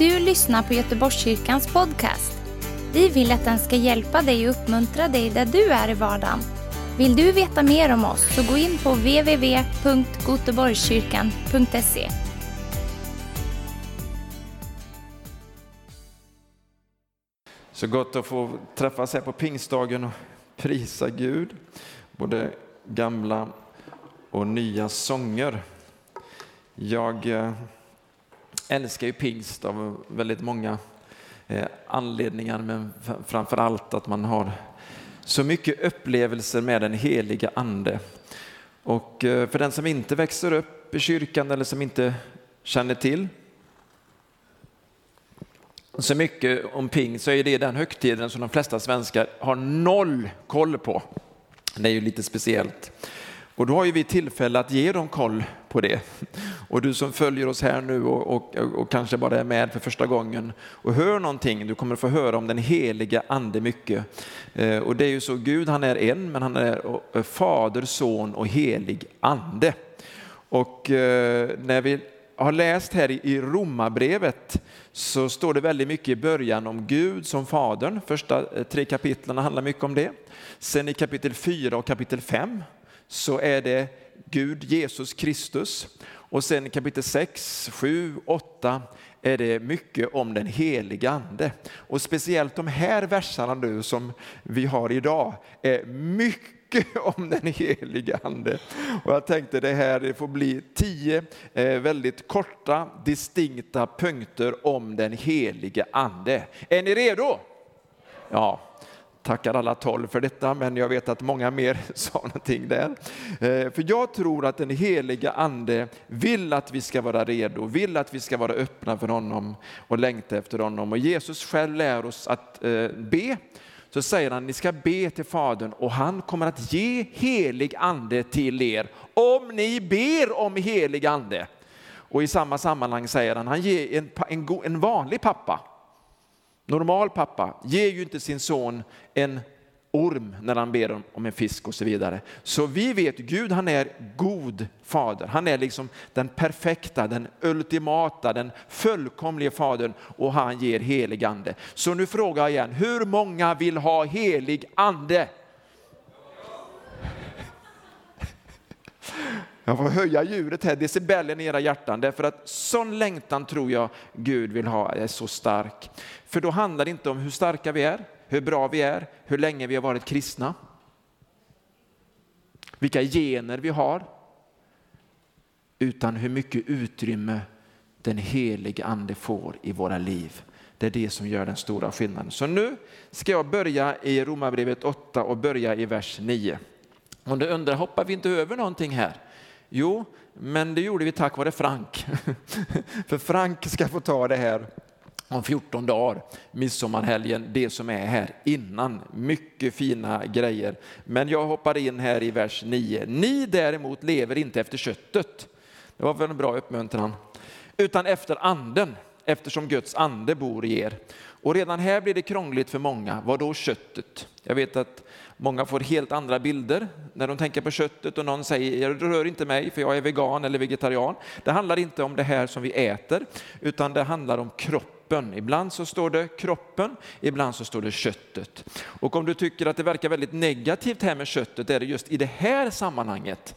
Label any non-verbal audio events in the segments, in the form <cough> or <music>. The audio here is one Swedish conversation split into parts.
du lyssnar på Göteborgskyrkans podcast. Vi vill att den ska hjälpa dig och uppmuntra dig där du är i vardagen. Vill du veta mer om oss så gå in på www.goteborgskyrkan.se. Så gott att få träffas här på pingstdagen och prisa Gud. Både gamla och nya sånger. Jag eh, älskar ju pingst av väldigt många eh, anledningar, men framför allt att man har så mycket upplevelser med den heliga ande. Och eh, för den som inte växer upp i kyrkan eller som inte känner till så mycket om pingst så är det den högtiden som de flesta svenskar har noll koll på. Det är ju lite speciellt. Och då har ju vi tillfälle att ge dem koll på det. Och du som följer oss här nu och, och, och, kanske bara är med för första gången och hör någonting, du kommer få höra om den heliga ande mycket. Eh, och det är ju så, Gud han är en, men han är eh, fader, son och helig ande. Och eh, när vi har läst här i Romarbrevet så står det väldigt mycket i början om Gud som Fadern. Första tre kapitlen handlar mycket om det. Sen i kapitel 4 och kapitel 5 så är det Gud, Jesus Kristus. Och sen i kapitel 6, 7, 8 är det mycket om den heliga ande. Och speciellt de här verserna nu som vi har idag är mycket <laughs> om den heliga ande. Och jag tänkte det här det får bli tio eh, väldigt korta distinkta punkter om den heliga ande. Är ni redo? Ja, tackar alla tolv för detta, men jag vet att många mer <laughs> sa någonting där. Eh, för jag tror att den heliga ande vill att vi ska vara redo, vill att vi ska vara öppna för honom och längta efter honom. Och Jesus själv lär oss att eh, be. Så säger han, ni ska be till Fadern och han kommer att ge helig ande till er om ni ber om helig ande. Och i samma sammanhang säger han, han ger en, en, en vanlig pappa normal pappa ger ju inte sin son en orm när han ber om en fisk och så vidare. Så vi vet, Gud han är god fader. Han är liksom den perfekta, den ultimata, den fullkomliga fadern och han ger helig ande. Så nu frågar jag igen, hur många vill ha helig ande? Jag får höja ljudet här, decibellen i era hjärtan, därför att sån längtan tror jag Gud vill ha, är så stark. För då handlar det inte om hur starka vi är, hur bra vi är, hur länge vi har varit kristna, vilka gener vi har, utan hur mycket utrymme den helige ande får i våra liv. Det är det som gör den stora skillnaden. Så nu ska jag börja i Romarbrevet 8 och börja i vers 9. Om du undrar, hoppar vi inte över någonting här? Jo, men det gjorde vi tack vare Frank. <laughs> För Frank ska få ta det här om 14 dagar, midsommarhelgen, det som är här innan. Mycket fina grejer. Men jag hoppar in här i vers 9. Ni däremot lever inte efter köttet. Det var väl en bra uppmuntran. Utan efter anden, eftersom Guds ande bor i er. Och redan här blir det krångligt för många. Vad då köttet? Jag vet att Många får helt andra bilder när de tänker på köttet och någon säger jag rör inte mig för jag är vegan eller vegetarian. Det handlar inte om det här som vi äter utan det handlar om kroppen. Ibland så står det kroppen, ibland så står det köttet. Och om du tycker att det verkar väldigt negativt här med köttet är det just i det här sammanhanget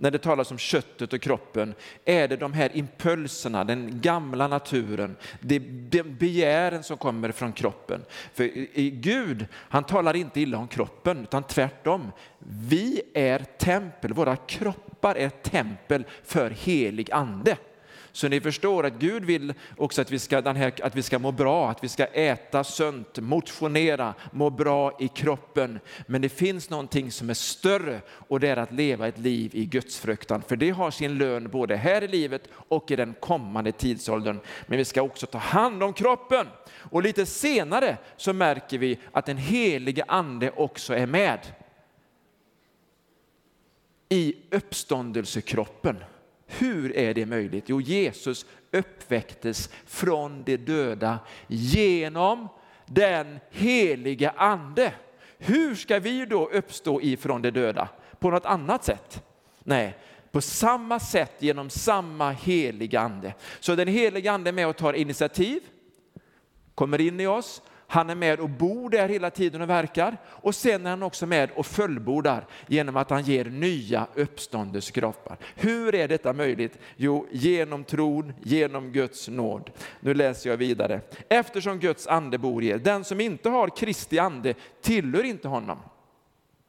när det talas om köttet och kroppen är det de här impulserna, den gamla naturen, den begären som kommer från kroppen. För i Gud, han talar inte illa om kroppen utan tvärtom. Vi är tempel, våra kroppar är tempel för helig ande. Så ni förstår att Gud vill också att vi, ska, den här, att vi ska må bra, att vi ska äta sunt, motionera, må bra i kroppen. Men det finns någonting som är större och det är att leva ett liv i gudsfruktan. För det har sin lön både här i livet och i den kommande tidsåldern. Men vi ska också ta hand om kroppen. Och lite senare så märker vi att den helige ande också är med i uppståndelsekroppen. Hur är det möjligt? Jo, Jesus uppväcktes från de döda genom den heliga ande. Hur ska vi då uppstå ifrån de döda? På något annat sätt? Nej, på samma sätt genom samma heliga ande. Så den heliga ande är med och tar initiativ, kommer in i oss, han är med och bor där hela tiden och verkar. Och sen är han också med och fullbordar genom att han ger nya uppståndelsekroppar. Hur är detta möjligt? Jo, genom tron, genom Guds nåd. Nu läser jag vidare. Eftersom Guds ande bor i er, den som inte har Kristi ande tillhör inte honom.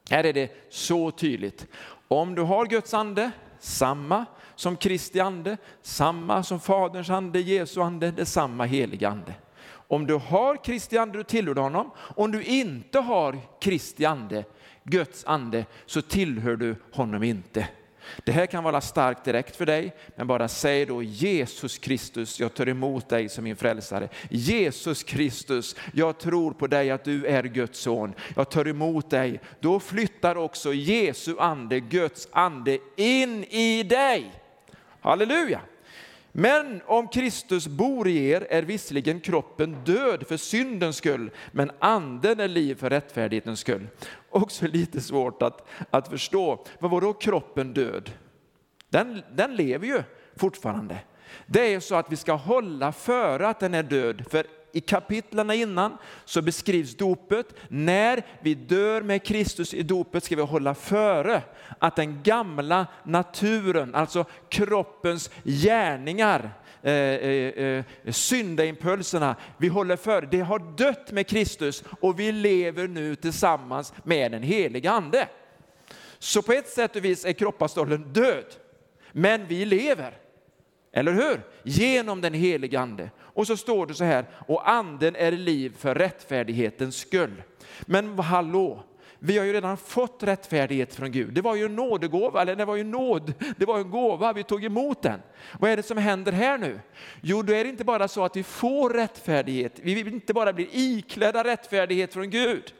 Här är det så tydligt. Om du har Guds ande, samma som Kristi ande, samma som Faderns ande, Jesu ande, det är samma heliga ande. Om du har Kristi ande, du tillhör honom. Om du inte har Kristi ande, Guds ande, så tillhör du honom inte. Det här kan vara starkt direkt för dig, men bara säg då Jesus Kristus, jag tar emot dig som min frälsare. Jesus Kristus, jag tror på dig att du är Guds son. Jag tar emot dig. Då flyttar också Jesu ande, Guds ande in i dig. Halleluja! Men om Kristus bor i er är visserligen kroppen död för syndens skull, men anden är liv för rättfärdighetens skull. Också lite svårt att, att förstå. Vad var då kroppen död? Den, den lever ju fortfarande. Det är så att vi ska hålla före att den är död, för i kapitlen innan så beskrivs dopet. När vi dör med Kristus i dopet ska vi hålla före att den gamla naturen, alltså kroppens gärningar, eh, eh, eh, syndaimpulserna, vi håller före. Det har dött med Kristus och vi lever nu tillsammans med den helige Ande. Så på ett sätt och vis är kroppastollen död, men vi lever. Eller hur? Genom den helige Ande. Och så står det så här, och anden är liv för rättfärdighetens skull. Men hallå, vi har ju redan fått rättfärdighet från Gud. Det var ju en nådegåva, eller det var ju nåd, det var en gåva, vi tog emot den. Vad är det som händer här nu? Jo, då är det inte bara så att vi får rättfärdighet, vi vill inte bara bli iklädda rättfärdighet från Gud.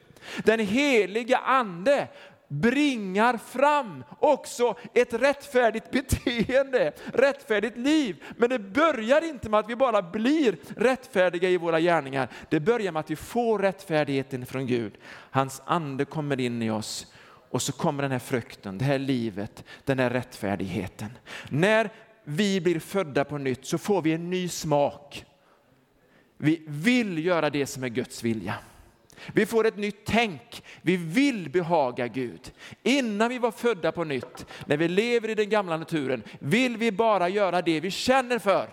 Den heliga ande bringar fram också ett rättfärdigt <laughs> beteende, rättfärdigt liv. Men det börjar inte med att vi bara blir rättfärdiga i våra gärningar. Det börjar med att vi får rättfärdigheten från Gud. Hans ande kommer in i oss och så kommer den här frukten, det här livet, den här rättfärdigheten. När vi blir födda på nytt så får vi en ny smak. Vi vill göra det som är Guds vilja. Vi får ett nytt tänk. Vi vill behaga Gud. Innan vi var födda på nytt, när vi lever i den gamla naturen, vill vi bara göra det vi känner för.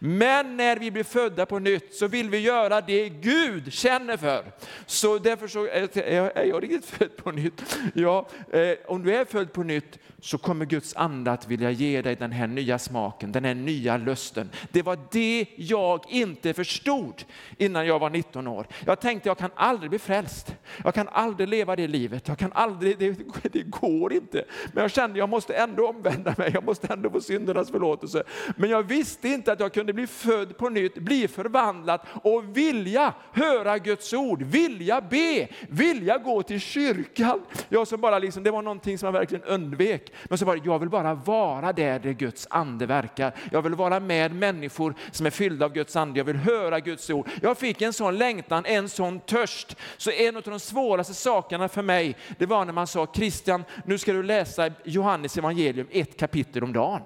Men när vi blir födda på nytt så vill vi göra det Gud känner för. Så därför så eh, är jag riktigt född på nytt. Ja, eh, om du är född på nytt så kommer Guds ande att vilja ge dig den här nya smaken, den här nya lusten. Det var det jag inte förstod innan jag var 19 år. Jag tänkte jag kan aldrig bli frälst. Jag kan aldrig leva det livet. Jag kan aldrig, det, <laughs> det går inte. Men jag kände jag måste ändå omvända mig. Jag måste ändå få syndernas förlåtelse. Men jag visste inte att jag kunde bli född på nytt, bli förvandlad och vilja höra Guds ord, vilja be, vilja gå till kyrkan. Jag som bara liksom, det var någonting som jag verkligen undvek. Men så bara, jag vill bara vara där, där Guds ande verkar. Jag vill vara med människor som är fyllda av Guds ande. Jag vill höra Guds ord. Jag fick en sån längtan, en sån törst. Så en av de svåraste sakerna för mig, det var när man sa Christian, nu ska du läsa Johannes evangelium ett kapitel om dagen.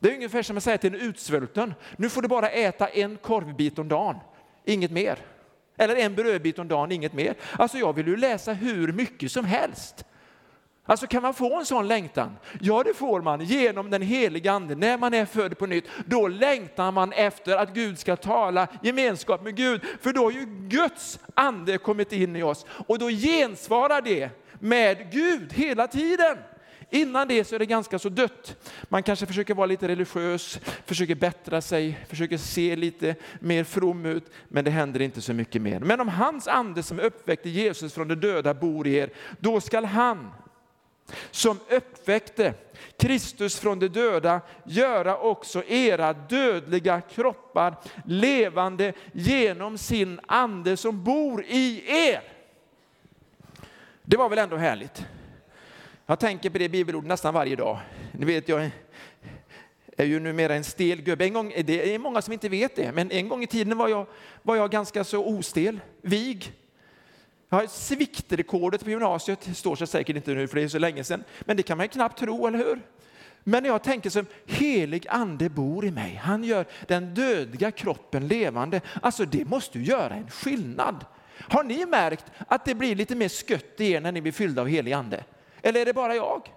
Det är ungefär som att säga till en utsvulten, nu får du bara äta en korvbit om dagen, inget mer. Eller en brödbit om dagen, inget mer. Alltså jag vill ju läsa hur mycket som helst. Alltså kan man få en sån längtan? Ja, det får man genom den heliga ande. När man är född på nytt, då längtar man efter att Gud ska tala gemenskap med Gud. För då har ju Guds ande kommit in i oss och då gensvarar det med Gud hela tiden. Innan det så är det ganska så dött. Man kanske försöker vara lite religiös, försöker bättra sig, försöker se lite mer from ut, men det händer inte så mycket mer. Men om hans ande som uppväckte Jesus från de döda bor i er, då skall han som uppväckte Kristus från de döda göra också era dödliga kroppar levande genom sin ande som bor i er. Det var väl ändå härligt? Jag tänker på det bibelordet nästan varje dag. Ni vet, jag är ju numera en stel gubbe. En gång, det är många som inte vet det, men en gång i tiden var jag, var jag ganska så ostel, vig. Ja, sviktrekordet på gymnasiet, står sig säkert inte nu för det är så länge sedan, men det kan man ju knappt tro, eller hur? Men jag tänker som helig ande bor i mig. Han gör den dödliga kroppen levande. Alltså det måste ju göra en skillnad. Har ni märkt att det blir lite mer skött i er när ni blir fyllda av helig ande? Eller är det bara jag?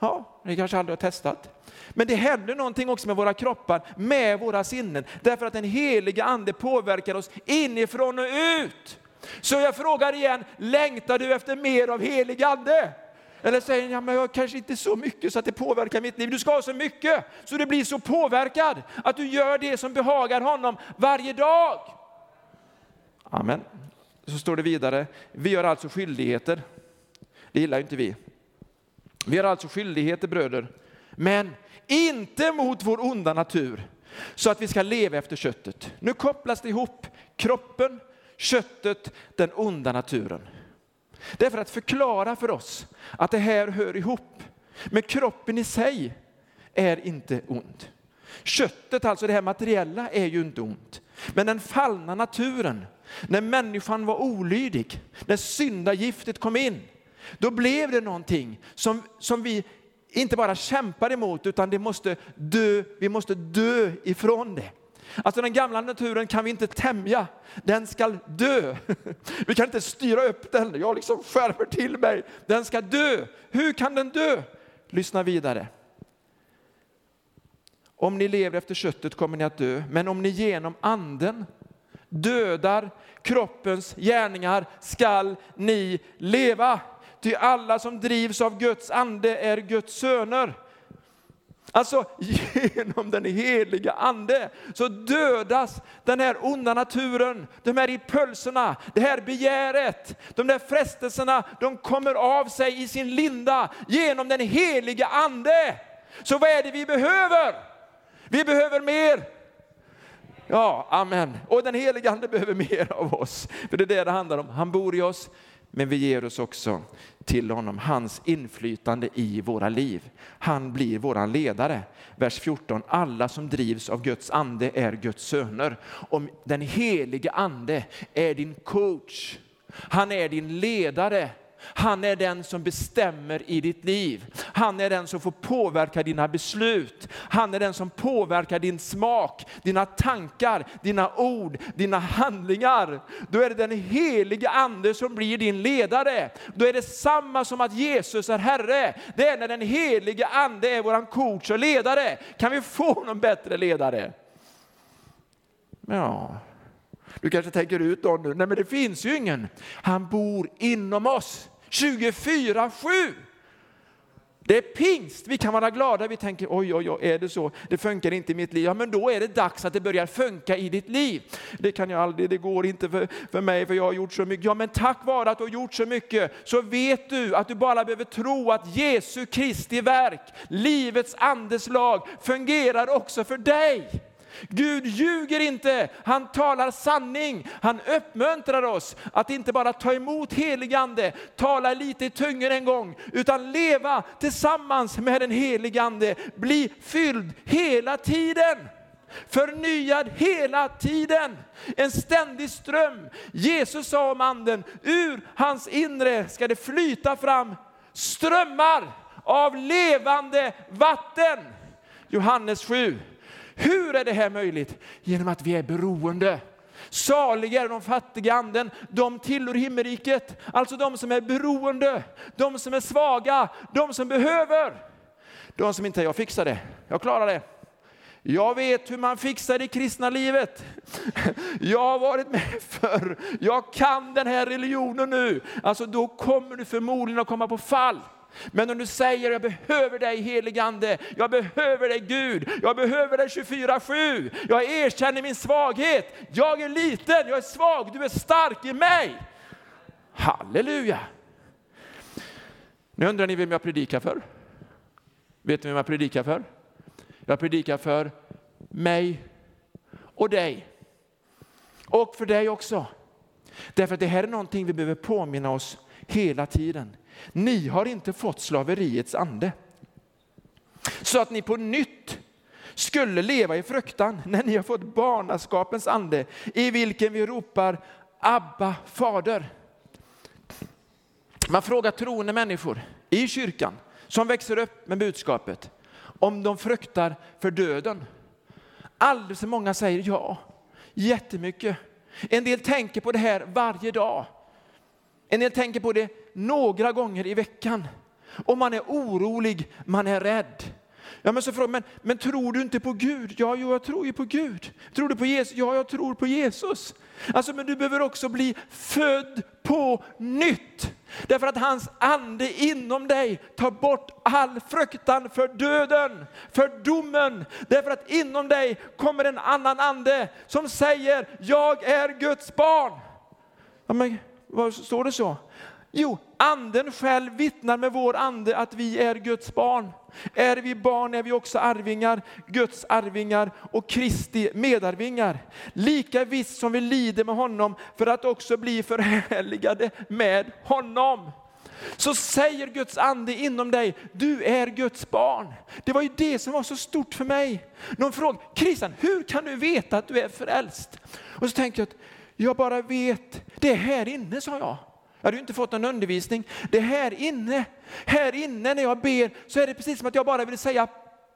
Ja, ni kanske aldrig har testat. Men det händer någonting också med våra kroppar, med våra sinnen, därför att den heliga ande påverkar oss inifrån och ut. Så jag frågar igen, längtar du efter mer av helig ande? Eller säger ja, men jag kanske inte så mycket så att det påverkar mitt liv. Du ska ha så mycket så du blir så påverkad att du gör det som behagar honom varje dag. Amen. Så står det vidare, vi har alltså skyldigheter. Det gillar inte vi. Vi har alltså skyldigheter bröder, men inte mot vår onda natur så att vi ska leva efter köttet. Nu kopplas det ihop, kroppen, köttet, den onda naturen. Det är för att förklara för oss att det här hör ihop. Men kroppen i sig är inte ond. Köttet, alltså det här materiella, är ju inte ont. Men den fallna naturen, när människan var olydig, när syndagiftet kom in, då blev det någonting som, som vi inte bara kämpar emot, utan det måste dö, vi måste dö ifrån det. Alltså den gamla naturen kan vi inte tämja, den ska dö. <laughs> Vi kan inte styra upp den, jag liksom skärper till mig. Den ska dö. Hur kan den dö? Lyssna vidare. Om ni lever efter köttet kommer ni att dö, men om ni genom anden dödar kroppens gärningar skall ni leva. Ty alla som drivs av Guds ande är Guds söner. Alltså <laughs> genom den heliga ande så dödas den här onda naturen, de här impulserna, det här begäret, de där frestelserna, de kommer av sig i sin linda genom den heliga ande. Så vad är det vi behöver? Vi behöver mer. Ja, amen. Och den heliga ande behöver mer av oss. För det är det det handlar om. Han bor i oss, men vi ger oss också till honom, hans inflytande i våra liv. Han blir våran ledare. Vers 14, alla som drivs av Guds ande är Guds söner. Om den helige ande är din coach, han är din ledare, han är den som bestämmer i ditt liv. Han är den som får påverka dina beslut. Han är den som påverkar din smak, dina tankar, dina ord, dina handlingar. Då är det den helige ande som blir din ledare. Då är det samma som att Jesus är Herre. Det är när den helige ande är våran coach och ledare. Kan vi få någon bättre ledare? Ja, du kanske tänker ut då nu, nej men det finns ju ingen. Han bor inom oss 24-7. Det är pingst, vi kan vara glada, vi tänker oj, oj, oj, är det så? Det funkar inte i mitt liv. Ja, men då är det dags att det börjar funka i ditt liv. Det kan jag aldrig, det går inte för, för mig för jag har gjort så mycket. Ja, men tack vare att du har gjort så mycket så vet du att du bara behöver tro att Jesu Kristi verk, livets andes lag, fungerar också för dig. Gud ljuger inte, han talar sanning. Han uppmuntrar oss att inte bara ta emot heligande, tala lite i tungor en gång, utan leva tillsammans med den heligande. Bli fylld hela tiden. Förnyad hela tiden. En ständig ström. Jesus sa om anden, ur hans inre ska det flyta fram strömmar av levande vatten. Johannes 7. Hur är det här möjligt? Genom att vi är beroende. Saliga är de fattiga anden, de tillhör himmelriket. Alltså de som är beroende, de som är svaga, de som behöver. De som inte, jag fixar det, jag klarar det. Jag vet hur man fixar det kristna livet. Jag har varit med förr. Jag kan den här religionen nu. Alltså då kommer du förmodligen att komma på fall. Men om du säger jag behöver dig heligande, jag behöver dig Gud, jag behöver dig 24-7, jag erkänner min svaghet, jag är liten, jag är svag, du är stark i mig. Halleluja! Nu undrar ni vem jag predikar för? Vet ni vem jag predikar för? Jag predikar för mig och dig. Och för dig också. Därför att det här är någonting vi behöver påminna oss hela tiden. Ni har inte fått slaveriets ande. Så att ni på nytt skulle leva i fruktan när ni har fått barnaskapens ande i vilken vi ropar Abba fader. Man frågar troende människor i kyrkan som växer upp med budskapet om de fruktar för döden. Alldeles för många säger ja, jättemycket. En del tänker på det här varje dag. En del tänker på det några gånger i veckan. Och man är orolig, man är rädd. Ja, men, så frågar, men, men tror du inte på Gud? Ja, jo, jag tror ju på Gud. Tror du på Jesus? Ja, jag tror på Jesus. Alltså, men du behöver också bli född på nytt. Därför att hans ande inom dig tar bort all fruktan för döden, för domen. Därför att inom dig kommer en annan ande som säger, jag är Guds barn. Ja, men, vad står det så? Jo, anden själv vittnar med vår ande att vi är Guds barn. Är vi barn är vi också arvingar, Guds arvingar och Kristi medarvingar. Lika visst som vi lider med honom för att också bli förhärligade med honom. Så säger Guds ande inom dig, du är Guds barn. Det var ju det som var så stort för mig. Någon frågade, Christian, hur kan du veta att du är frälst? Och så tänkte jag att jag bara vet, det är här inne, sa jag. Jag hade ju inte fått någon undervisning. Det här inne, här inne när jag ber så är det precis som att jag bara vill säga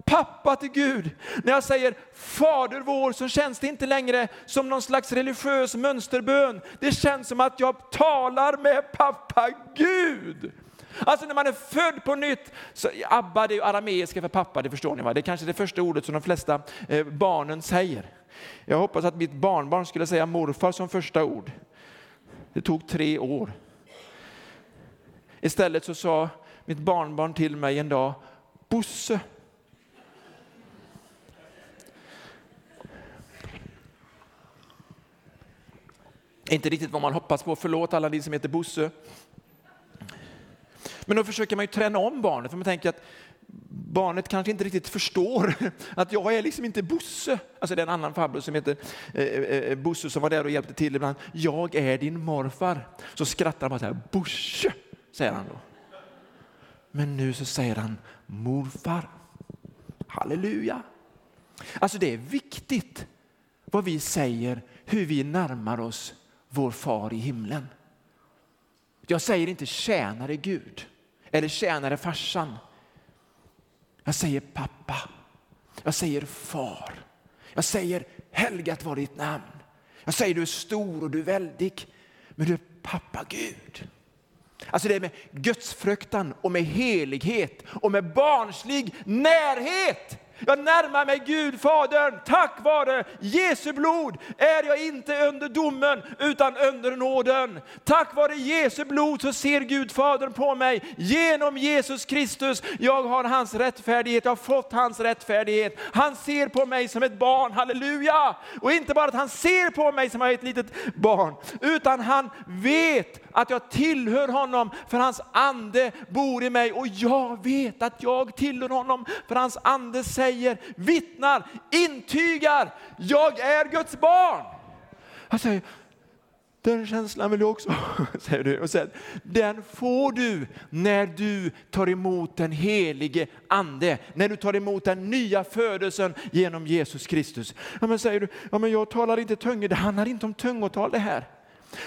pappa till Gud. När jag säger Fader vår så känns det inte längre som någon slags religiös mönsterbön. Det känns som att jag talar med pappa Gud. Alltså när man är född på nytt, så, Abba det är ju arameiska för pappa, det förstår ni va? Det är kanske det första ordet som de flesta eh, barnen säger. Jag hoppas att mitt barnbarn skulle säga morfar som första ord. Det tog tre år. Istället så sa mitt barnbarn till mig en dag, Bosse. Inte riktigt vad man hoppas på, förlåt alla ni som heter Bosse. Men då försöker man ju träna om barnet, för man tänker att barnet kanske inte riktigt förstår <laughs> att jag är liksom inte Bosse. Alltså det är en annan farbror som heter eh, eh, eh Bosse som var där och hjälpte till ibland. Jag är din morfar. Så skrattar han så här, Bosse säger han då. Men nu så säger han morfar. Halleluja. Alltså det är viktigt vad vi säger, hur vi närmar oss vår far i himlen. Jag säger inte tjänare Gud eller tjänare farsan. Jag säger pappa. Jag säger far. Jag säger helgat var ditt namn. Jag säger du är stor och du är väldig. Men du är pappa Gud. Alltså det är med gudsfruktan och med helighet och med barnslig närhet jag närmar mig Gud, Fadern, tack vare Jesu blod är jag inte under domen utan under nåden. Tack vare Jesu blod så ser Gud Fadern på mig genom Jesus Kristus. Jag har hans rättfärdighet, jag har fått hans rättfärdighet. Han ser på mig som ett barn, halleluja! Och inte bara att han ser på mig som ett litet barn, utan han vet att jag tillhör honom för hans ande bor i mig och jag vet att jag tillhör honom för hans ande säger, vittnar, intygar, jag är Guds barn. Jag säger, den känslan vill jag också <laughs> säger du. Och sen, den får du när du tar emot den helige ande, när du tar emot den nya födelsen genom Jesus Kristus. Ja, men säger du, ja, men jag talar inte tungor, det handlar inte om tungotal det här.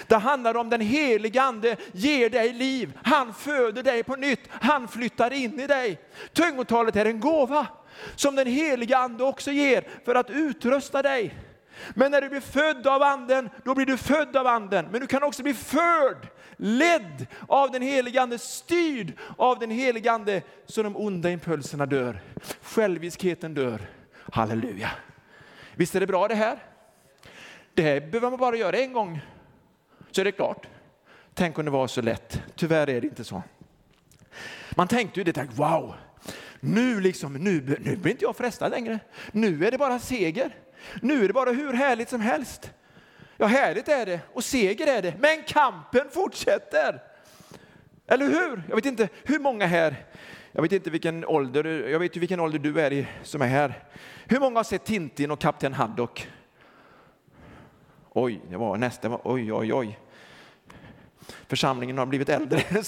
Det handlar om den helige ande ger dig liv. Han föder dig på nytt. Han flyttar in i dig. Tungotalet är en gåva som den helige ande också ger för att utrusta dig. Men när du blir född av anden, då blir du född av anden. Men du kan också bli förd, ledd av den helige ande, styrd av den helige ande så de onda impulserna dör. Själviskheten dör. Halleluja. Visst är det bra det här? Det här behöver man bara göra en gång så är det klart. Tänk om det var så lätt. Tyvärr är det inte så. Man tänkte ju det, wow, nu, liksom, nu, nu blir inte jag frestad längre. Nu är det bara seger. Nu är det bara hur härligt som helst. Ja, härligt är det och seger är det, men kampen fortsätter. Eller hur? Jag vet inte hur många här, jag vet inte vilken ålder, jag vet ju vilken ålder du är i som är här. Hur många har sett Tintin och Kapten Haddock? Oj, det var nästa, var, oj, oj, oj församlingen har blivit äldre. <laughs>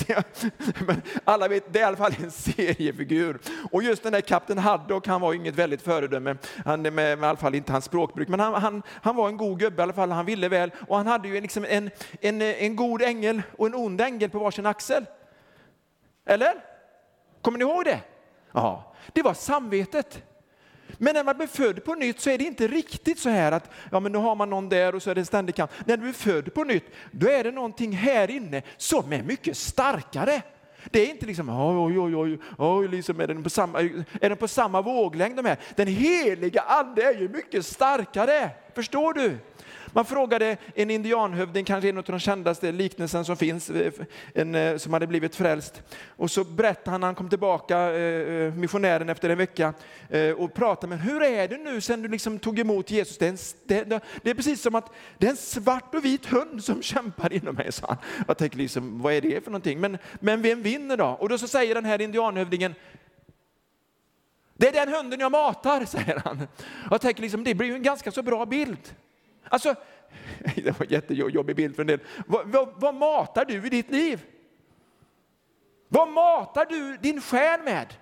Men alla vet, det är i alla fall en seriefigur. Och just den där kapten Haddock, han var inget väldigt föredöme, han, med, med i alla fall inte hans språkbruk, men han, han, han var en god gubbe i alla fall, han ville väl. Och han hade ju liksom en, en, en god ängel och en ond ängel på varsin axel. Eller? Kommer ni ihåg det? Ja, det var samvetet. Men när man blir född på nytt så är det inte riktigt så här att ja, men nu har man någon där och så är det en ständig kamp. När du är född på nytt, då är det någonting här inne som är mycket starkare. Det är inte liksom, oj, oj, oj, oj liksom är, den på samma, är den på samma våglängd de här? Den heliga ande är ju mycket starkare, förstår du? Man frågade en indianhövding, kanske en av de kändaste liknelsen som finns, en, eh, som hade blivit frälst. Och så berättade han när han kom tillbaka, eh, eh, missionären efter en vecka, och pratade med hur är det nu sen du liksom tog emot Jesus? Det är, en, det, det är precis som att det är en svart och vit hund som <laughs> kämpar inom mig, sa han. Jag tänker liksom, vad är det för någonting? Men, men vem vinner då? Och då så säger den här indianhövdingen, det är den hunden jag matar, <laughs> säger han. Jag tänker liksom, det blir ju en ganska så bra bild. Alltså, <laughs> det var en jättejobbig bild för en del. Vad, vad, vad matar du i ditt liv? Vad matar du din själ med?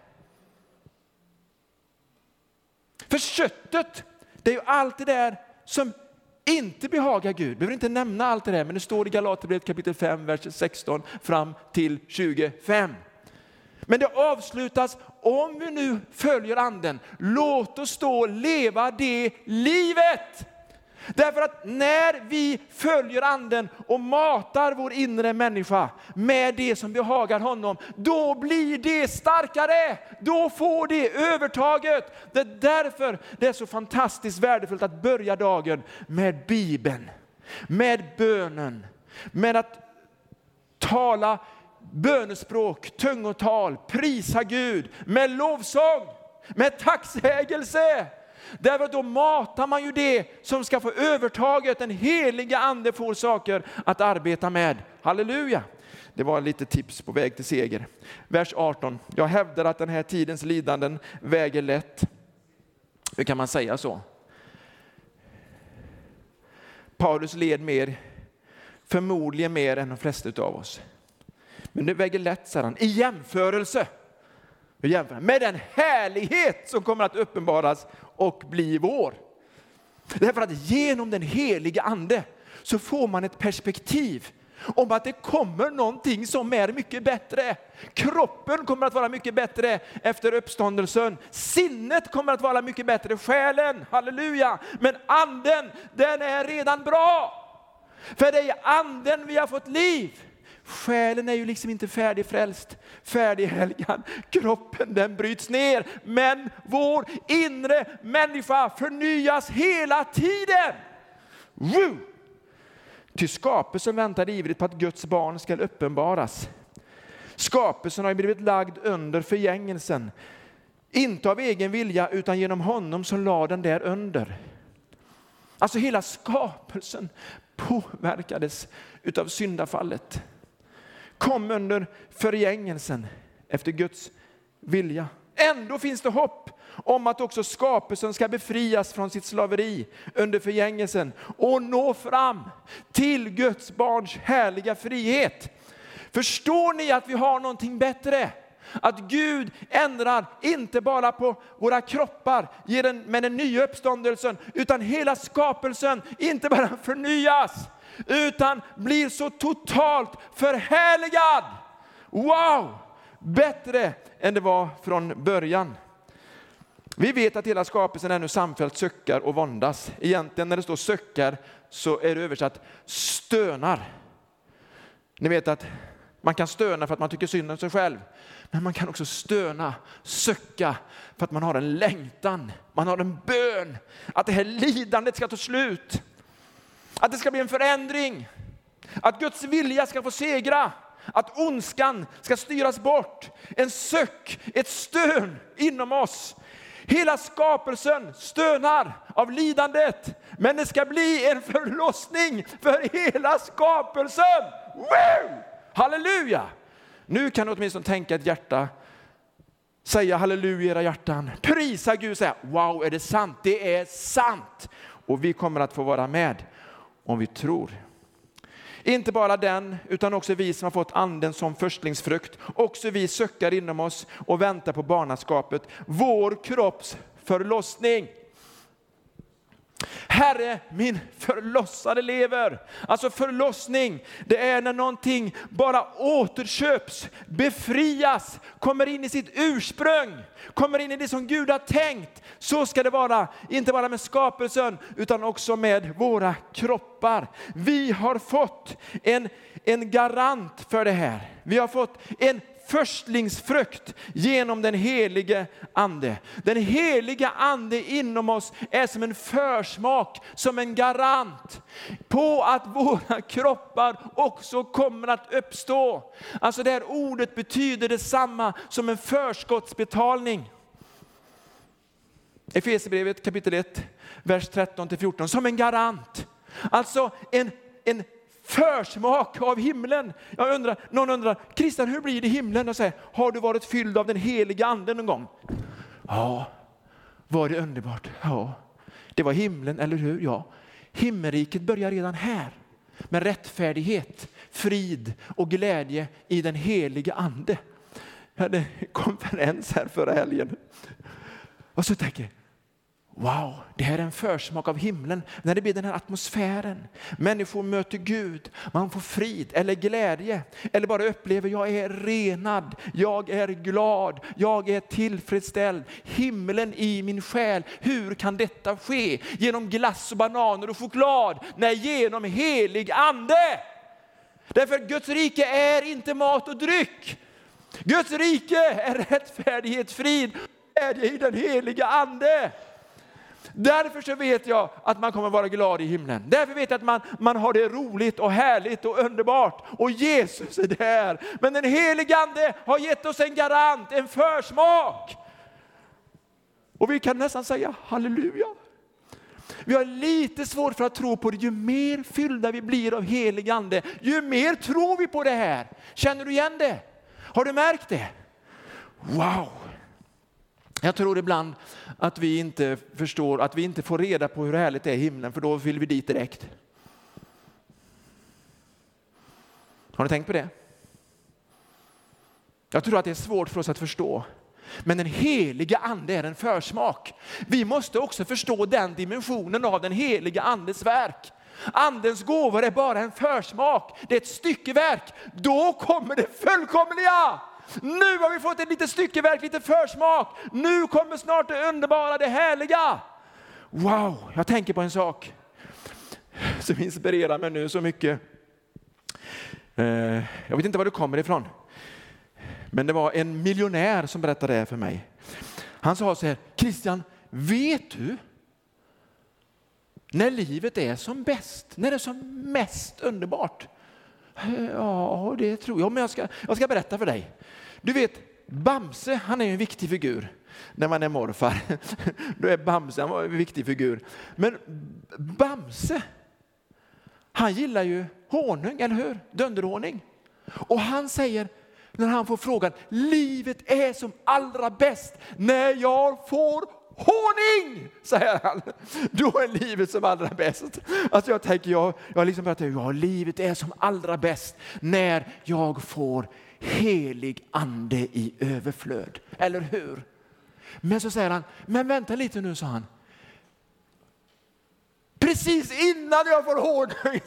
För köttet, det är ju allt det där som inte behagar Gud. Jag behöver inte nämna allt det där, men det står i Galaterbrevet kapitel 5, vers 16 fram till 25. Men det avslutas, om vi nu följer anden, låt oss då leva det livet Därför att när vi följer anden och matar vår inre människa med det som behagar honom, då blir det starkare. Då får det övertaget. Det är därför det är så fantastiskt värdefullt att börja dagen med Bibeln, med bönen, med att tala bönespråk, tungotal, prisa Gud, med lovsång, med tacksägelse. Därför då matar man ju det som ska få övertaget. Den heliga ande får saker att arbeta med. Halleluja! Det var lite tips på väg till seger. Vers 18. Jag hävdar att den här tidens lidanden väger lätt. Hur kan man säga så? Paulus led mer, förmodligen mer än de flesta av oss. Men det väger lätt, säger han, i jämförelse med den härlighet som kommer att uppenbaras och bli vår. Därför att genom den heliga ande så får man ett perspektiv om att det kommer någonting som är mycket bättre. Kroppen kommer att vara mycket bättre efter uppståndelsen. Sinnet kommer att vara mycket bättre, själen, halleluja. Men anden, den är redan bra. För det är i anden vi har fått liv. Själen är ju liksom inte färdigfrälst, färdighelgad. Kroppen den bryts ner. Men vår inre människa förnyas hela tiden. Woo! Ty skapelsen väntar ivrigt på att Guds barn ska uppenbaras. Skapelsen har blivit lagd under förgängelsen. Inte av egen vilja utan genom honom som lade den där under. Alltså hela skapelsen påverkades utav syndafallet kom under förgängelsen efter Guds vilja. Ändå finns det hopp om att också skapelsen ska befrias från sitt slaveri under förgängelsen och nå fram till Guds barns härliga frihet. Förstår ni att vi har någonting bättre? Att Gud ändrar inte bara på våra kroppar med den nya uppståndelsen, utan hela skapelsen inte bara förnyas, utan blir så totalt förhärligad. Wow! Bättre än det var från början. Vi vet att hela skapelsen ännu samfällt suckar och våndas. Egentligen när det står suckar så är det översatt stönar. Ni vet att man kan stöna för att man tycker synd om sig själv. Men man kan också stöna, söcka för att man har en längtan, man har en bön. Att det här lidandet ska ta slut. Att det ska bli en förändring. Att Guds vilja ska få segra. Att ondskan ska styras bort. En suck, ett stön inom oss. Hela skapelsen stönar av lidandet, men det ska bli en förlossning för hela skapelsen. Wow! Halleluja! Nu kan du åtminstone tänka ett hjärta, säga halleluja i era hjärtan, prisa Gud, säga wow, är det sant? Det är sant! Och vi kommer att få vara med om vi tror. Inte bara den, utan också vi som har fått anden som förstlingsfrukt. Också vi suckar inom oss och väntar på barnaskapet, vår kropps förlossning. Herre, min förlossade lever. Alltså förlossning, det är när någonting bara återköps, befrias, kommer in i sitt ursprung, kommer in i det som Gud har tänkt. Så ska det vara, inte bara med skapelsen utan också med våra kroppar. Vi har fått en, en garant för det här. Vi har fått en förstlingsfrukt genom den helige ande. Den heliga ande inom oss är som en försmak, som en garant på att våra kroppar också kommer att uppstå. Alltså det här ordet betyder detsamma som en förskottsbetalning. Efesierbrevet kapitel 1, vers 13-14, som en garant. Alltså en, en försmak av himlen. Jag undrar, någon undrar, Christian hur blir det i himlen? Jag säger, har du varit fylld av den heliga anden någon gång? Ja, var det underbart? Ja, det var himlen, eller hur? Ja, himmelriket börjar redan här med rättfärdighet, frid och glädje i den heliga ande. Jag hade konferens här förra helgen och så tänker jag, Wow, det här är en försmak av himlen. När det blir den här atmosfären. Människor möter Gud, man får frid eller glädje. Eller bara upplever, jag är renad, jag är glad, jag är tillfredsställd. Himlen i min själ. Hur kan detta ske? Genom glass och bananer och choklad? Nej, genom helig ande. Därför Guds rike är inte mat och dryck. Guds rike är rättfärdighet, frid, glädje i den heliga ande. Därför så vet jag att man kommer vara glad i himlen. Därför vet jag att man, man har det roligt och härligt och underbart. Och Jesus är där. Men den helige Ande har gett oss en garant, en försmak. Och vi kan nästan säga halleluja. Vi har lite svårt för att tro på det. Ju mer fyllda vi blir av helig ande, ju mer tror vi på det här. Känner du igen det? Har du märkt det? Wow! Jag tror ibland att vi inte förstår, att vi inte får reda på hur härligt det är i himlen, för då vill vi dit direkt. Har ni tänkt på det? Jag tror att det är svårt för oss att förstå. Men den heliga ande är en försmak. Vi måste också förstå den dimensionen av den heliga andes verk. Andens gåvor är bara en försmak, det är ett styckeverk. Då kommer det fullkomliga. Nu har vi fått ett litet styckeverk, lite försmak. Nu kommer snart det underbara, det härliga. Wow, jag tänker på en sak som inspirerar mig nu så mycket. Eh, jag vet inte var du kommer ifrån. Men det var en miljonär som berättade det här för mig. Han sa så här, Christian, vet du när livet är som bäst, när det är som mest underbart? Eh, ja, det tror jag, men jag ska, jag ska berätta för dig. Du vet, Bamse, han är en viktig figur när man är morfar. <laughs> Då är Bamse en viktig figur. Men Bamse, han gillar ju honung, eller hur? Dunderhonung. Och han säger, när han får frågan, livet är som allra bäst när jag får honung, säger han. Då är livet som allra bäst. Alltså jag tänker, jag, jag liksom börjat, ja, livet är som allra bäst när jag får helig ande i överflöd. Eller hur? Men så säger han, men vänta lite nu, sa han. Precis innan jag får honung,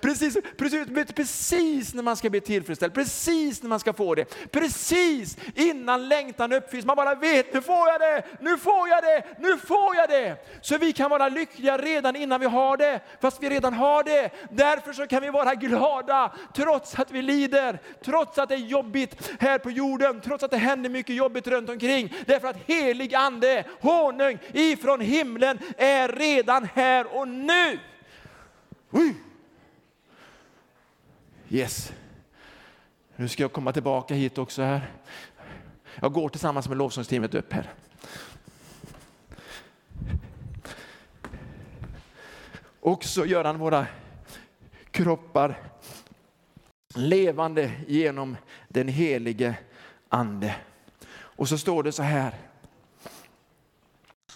precis, precis, precis när man ska bli tillfredsställd, precis när man ska få det, precis innan längtan uppfylls. Man bara vet, nu får jag det, nu får jag det, nu får jag det. Så vi kan vara lyckliga redan innan vi har det, fast vi redan har det. Därför så kan vi vara glada, trots att vi lider, trots att det är jobbigt här på jorden, trots att det händer mycket jobbigt runt omkring. Därför att helig ande, honung ifrån himlen är redan här och nu. Yes. Nu ska jag komma tillbaka hit också här. Jag går tillsammans med lovsångsteamet upp här. Och så gör han våra kroppar levande genom den helige ande. Och så står det så här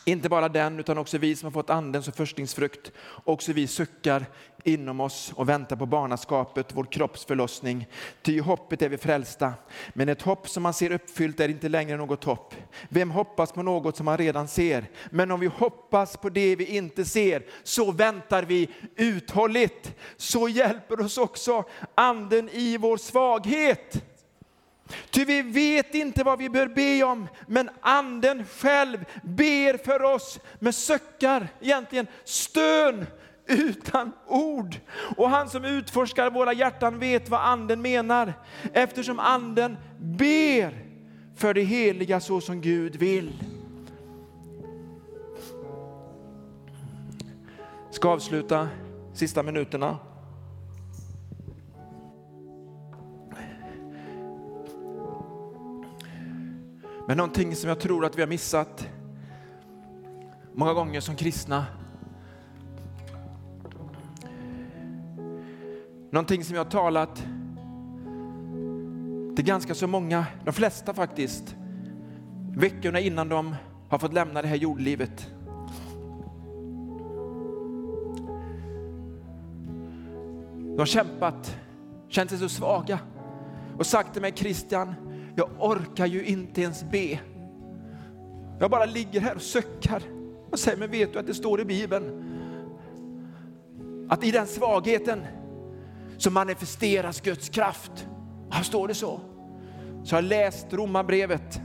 inte bara den, utan också vi som har fått andens och förstlingsfrukt. Också vi suckar inom oss och väntar på barnaskapet, vår kroppsförlossning. Ty i hoppet är vi frälsta. Men ett hopp som man ser uppfyllt är inte längre något hopp. Vem hoppas på något som man redan ser? Men om vi hoppas på det vi inte ser, så väntar vi uthålligt. Så hjälper oss också anden i vår svaghet. Ty vi vet inte vad vi bör be om, men anden själv ber för oss med söckar, egentligen stön utan ord. Och han som utforskar våra hjärtan vet vad anden menar, eftersom anden ber för det heliga så som Gud vill. Ska avsluta sista minuterna. Men någonting som jag tror att vi har missat många gånger som kristna. Någonting som jag har talat till ganska så många, de flesta faktiskt, veckorna innan de har fått lämna det här jordlivet. De har kämpat, känt sig så svaga och sagt till mig Christian, jag orkar ju inte ens be. Jag bara ligger här och suckar. och säger, men vet du att det står i Bibeln att i den svagheten så manifesteras Guds kraft. Här står det så. Så jag har läst Romarbrevet.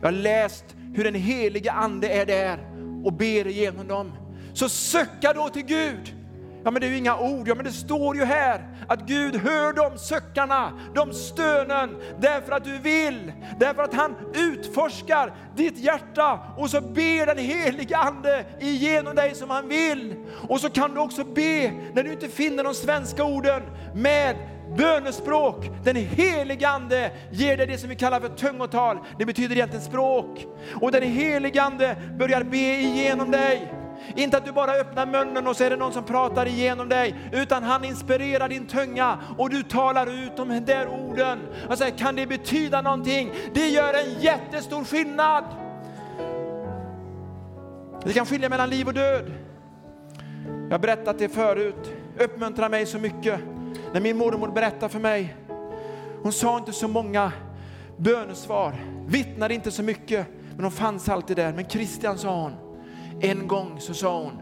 Jag har läst hur den helige ande är där och ber igenom dem. Så söka då till Gud. Ja men det är ju inga ord, ja men det står ju här att Gud hör de söckarna, de stönen, därför att du vill, därför att han utforskar ditt hjärta och så ber den helige Ande igenom dig som han vill. Och så kan du också be när du inte finner de svenska orden med bönespråk. Den helige Ande ger dig det som vi kallar för tungotal. Det betyder egentligen språk. Och den helige Ande börjar be igenom dig. Inte att du bara öppnar munnen och så är det någon som pratar igenom dig, utan han inspirerar din tunga och du talar ut de där orden. Och säger, kan det betyda någonting? Det gör en jättestor skillnad. Det kan skilja mellan liv och död. Jag har berättat det förut, uppmuntrar mig så mycket. När min mormor berättade för mig, hon sa inte så många bönesvar, vittnade inte så mycket, men hon fanns alltid där. Men Christian sa hon, en gång så sa hon,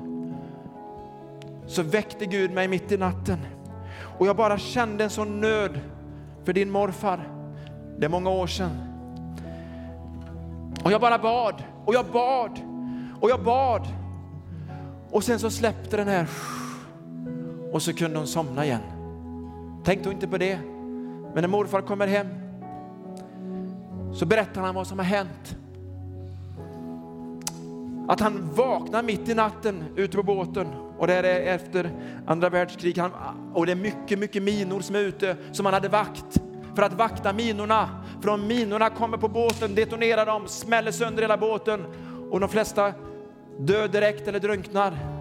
så väckte Gud mig mitt i natten och jag bara kände en sån nöd för din morfar. Det är många år sedan. Och jag bara bad och jag bad och jag bad. Och sen så släppte den här och så kunde hon somna igen. Tänkte hon inte på det. Men när morfar kommer hem så berättar han vad som har hänt. Att han vaknar mitt i natten ute på båten och det är efter andra världskriget och det är mycket, mycket minor som är ute som han hade vakt för att vakta minorna. För om minorna kommer på båten, detonerar de, smäller sönder hela båten och de flesta dör direkt eller drunknar.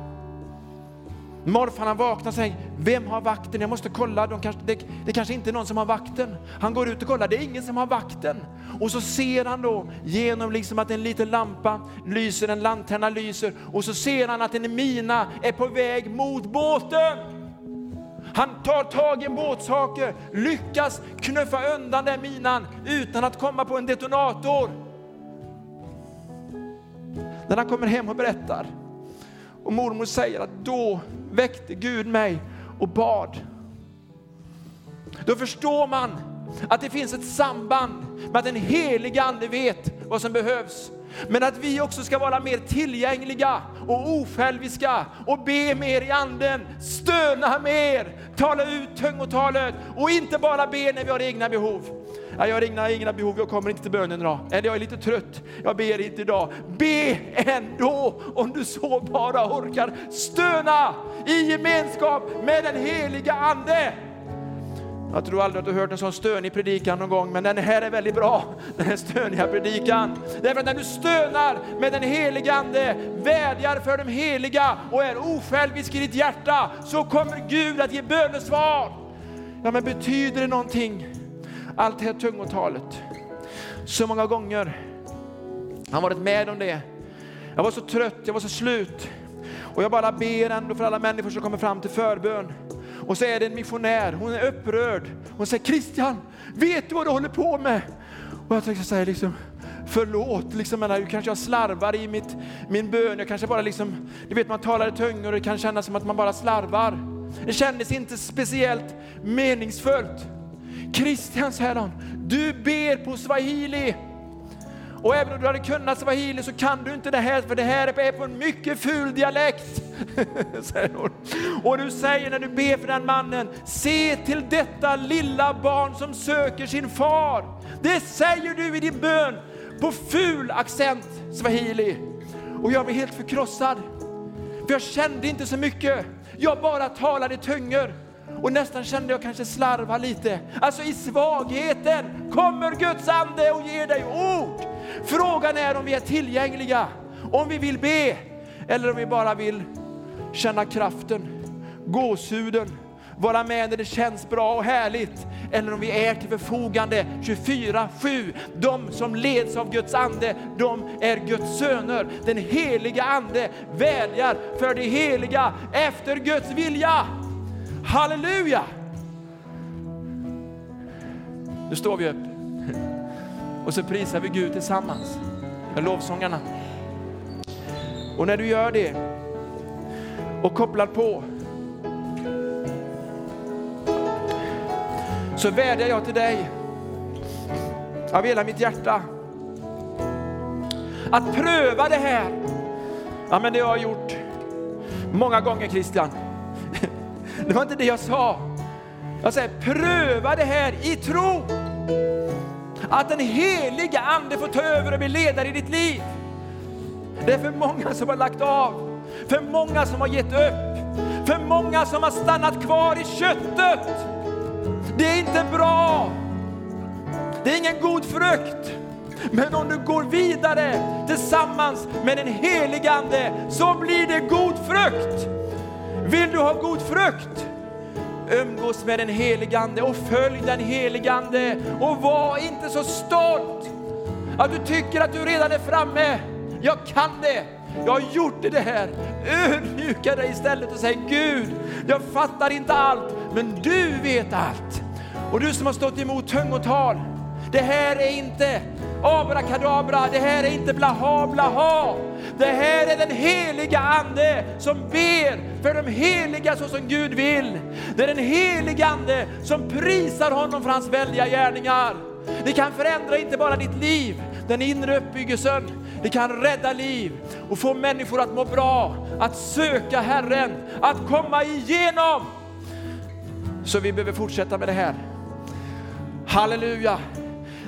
Morfar han vaknar och säger, vem har vakten? Jag måste kolla, De kanske, det, det kanske inte är någon som har vakten. Han går ut och kollar, det är ingen som har vakten. Och så ser han då genom liksom att en liten lampa lyser, en lanterna lyser och så ser han att en mina är på väg mot båten. Han tar tag i en båtshake, lyckas knuffa undan den minan utan att komma på en detonator. När han kommer hem och berättar och mormor säger att då väckte Gud mig och bad. Då förstår man att det finns ett samband med att den heliga ande vet vad som behövs. Men att vi också ska vara mer tillgängliga och osjälviska och be mer i anden, stöna mer, tala ut tungotalet och inte bara be när vi har egna behov. Jag har inga inga behov, jag kommer inte till bönen idag. Eller jag är lite trött, jag ber inte idag. Be ändå om du så bara orkar. Stöna i gemenskap med den heliga Ande. Jag tror aldrig att du har hört en sån stönig predikan någon gång, men den här är väldigt bra, den här stöniga predikan. Därför att när du stönar med den heliga Ande, vädjar för de heliga och är osjälvisk i ditt hjärta, så kommer Gud att ge bönesvar. Ja, men betyder det någonting? Allt det här tungotalet. Så många gånger har varit med om det, Jag var så trött, jag var så slut. Och jag bara ber ändå för alla människor som kommer fram till förbön. Och så är det en missionär, hon är upprörd. Hon säger Christian, vet du vad du håller på med? Och jag tänkte säga liksom, förlåt, liksom, men kanske jag slarvar i mitt, min bön. Jag kanske bara liksom, du vet man talar i tungor och det kan kännas som att man bara slarvar. Det kändes inte speciellt meningsfullt. Christian, säger du ber på swahili. Och även om du hade kunnat swahili så kan du inte det här, för det här är på en mycket ful dialekt. <laughs> Och du säger när du ber för den mannen, se till detta lilla barn som söker sin far. Det säger du i din bön på ful accent swahili. Och jag blev helt förkrossad. För jag kände inte så mycket. Jag bara talade i tungor och nästan kände jag kanske slarva lite. Alltså i svagheten kommer Guds ande och ger dig ord. Frågan är om vi är tillgängliga, om vi vill be eller om vi bara vill känna kraften, gåshuden, vara med när det känns bra och härligt eller om vi är till förfogande 24-7. De som leds av Guds ande, de är Guds söner. Den heliga ande vädjar för det heliga efter Guds vilja. Halleluja! Nu står vi upp och så prisar vi Gud tillsammans med lovsångarna. Och när du gör det och kopplar på så vädjar jag till dig av hela mitt hjärta att pröva det här. Ja, men det har jag gjort många gånger Christian. Det var inte det jag sa. Jag säger pröva det här i tro. Att den heliga ande får ta över och bli ledare i ditt liv. Det är för många som har lagt av, för många som har gett upp, för många som har stannat kvar i köttet. Det är inte bra. Det är ingen god frukt. Men om du går vidare tillsammans med den helige Ande så blir det god frukt. Vill du ha god frukt? Umgås med den helige Ande och följ den helige Ande och var inte så stolt att du tycker att du redan är framme. Jag kan det. Jag har gjort det här. Ödmjuka dig istället och säg Gud, jag fattar inte allt, men du vet allt. Och du som har stått emot tungotal, det här är inte abrakadabra, det här är inte blaha blaha. Det här är den heliga Ande som ber för de heliga så som Gud vill. Det är den heliga Ande som prisar honom för hans välja gärningar. Det kan förändra inte bara ditt liv, den inre uppbyggelsen, det kan rädda liv och få människor att må bra, att söka Herren, att komma igenom. Så vi behöver fortsätta med det här. Halleluja!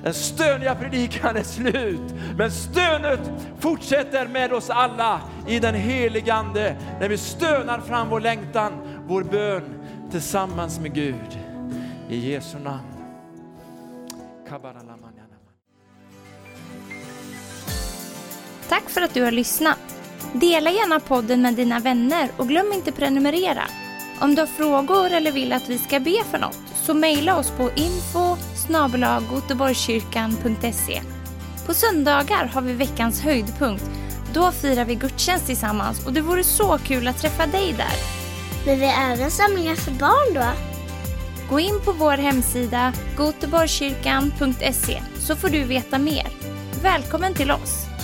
Den stöniga predikan är slut, men stönet fortsätter med oss alla i den helige Ande när vi stönar fram vår längtan, vår bön tillsammans med Gud. I Jesu namn. Tack för att du har lyssnat. Dela gärna podden med dina vänner och glöm inte prenumerera. Om du har frågor eller vill att vi ska be för något så mejla oss på info På söndagar har vi veckans höjdpunkt. Då firar vi gudstjänst tillsammans och det vore så kul att träffa dig där. Men vi har även samlingar för barn då? Gå in på vår hemsida goteborgskyrkan.se så får du veta mer. Välkommen till oss!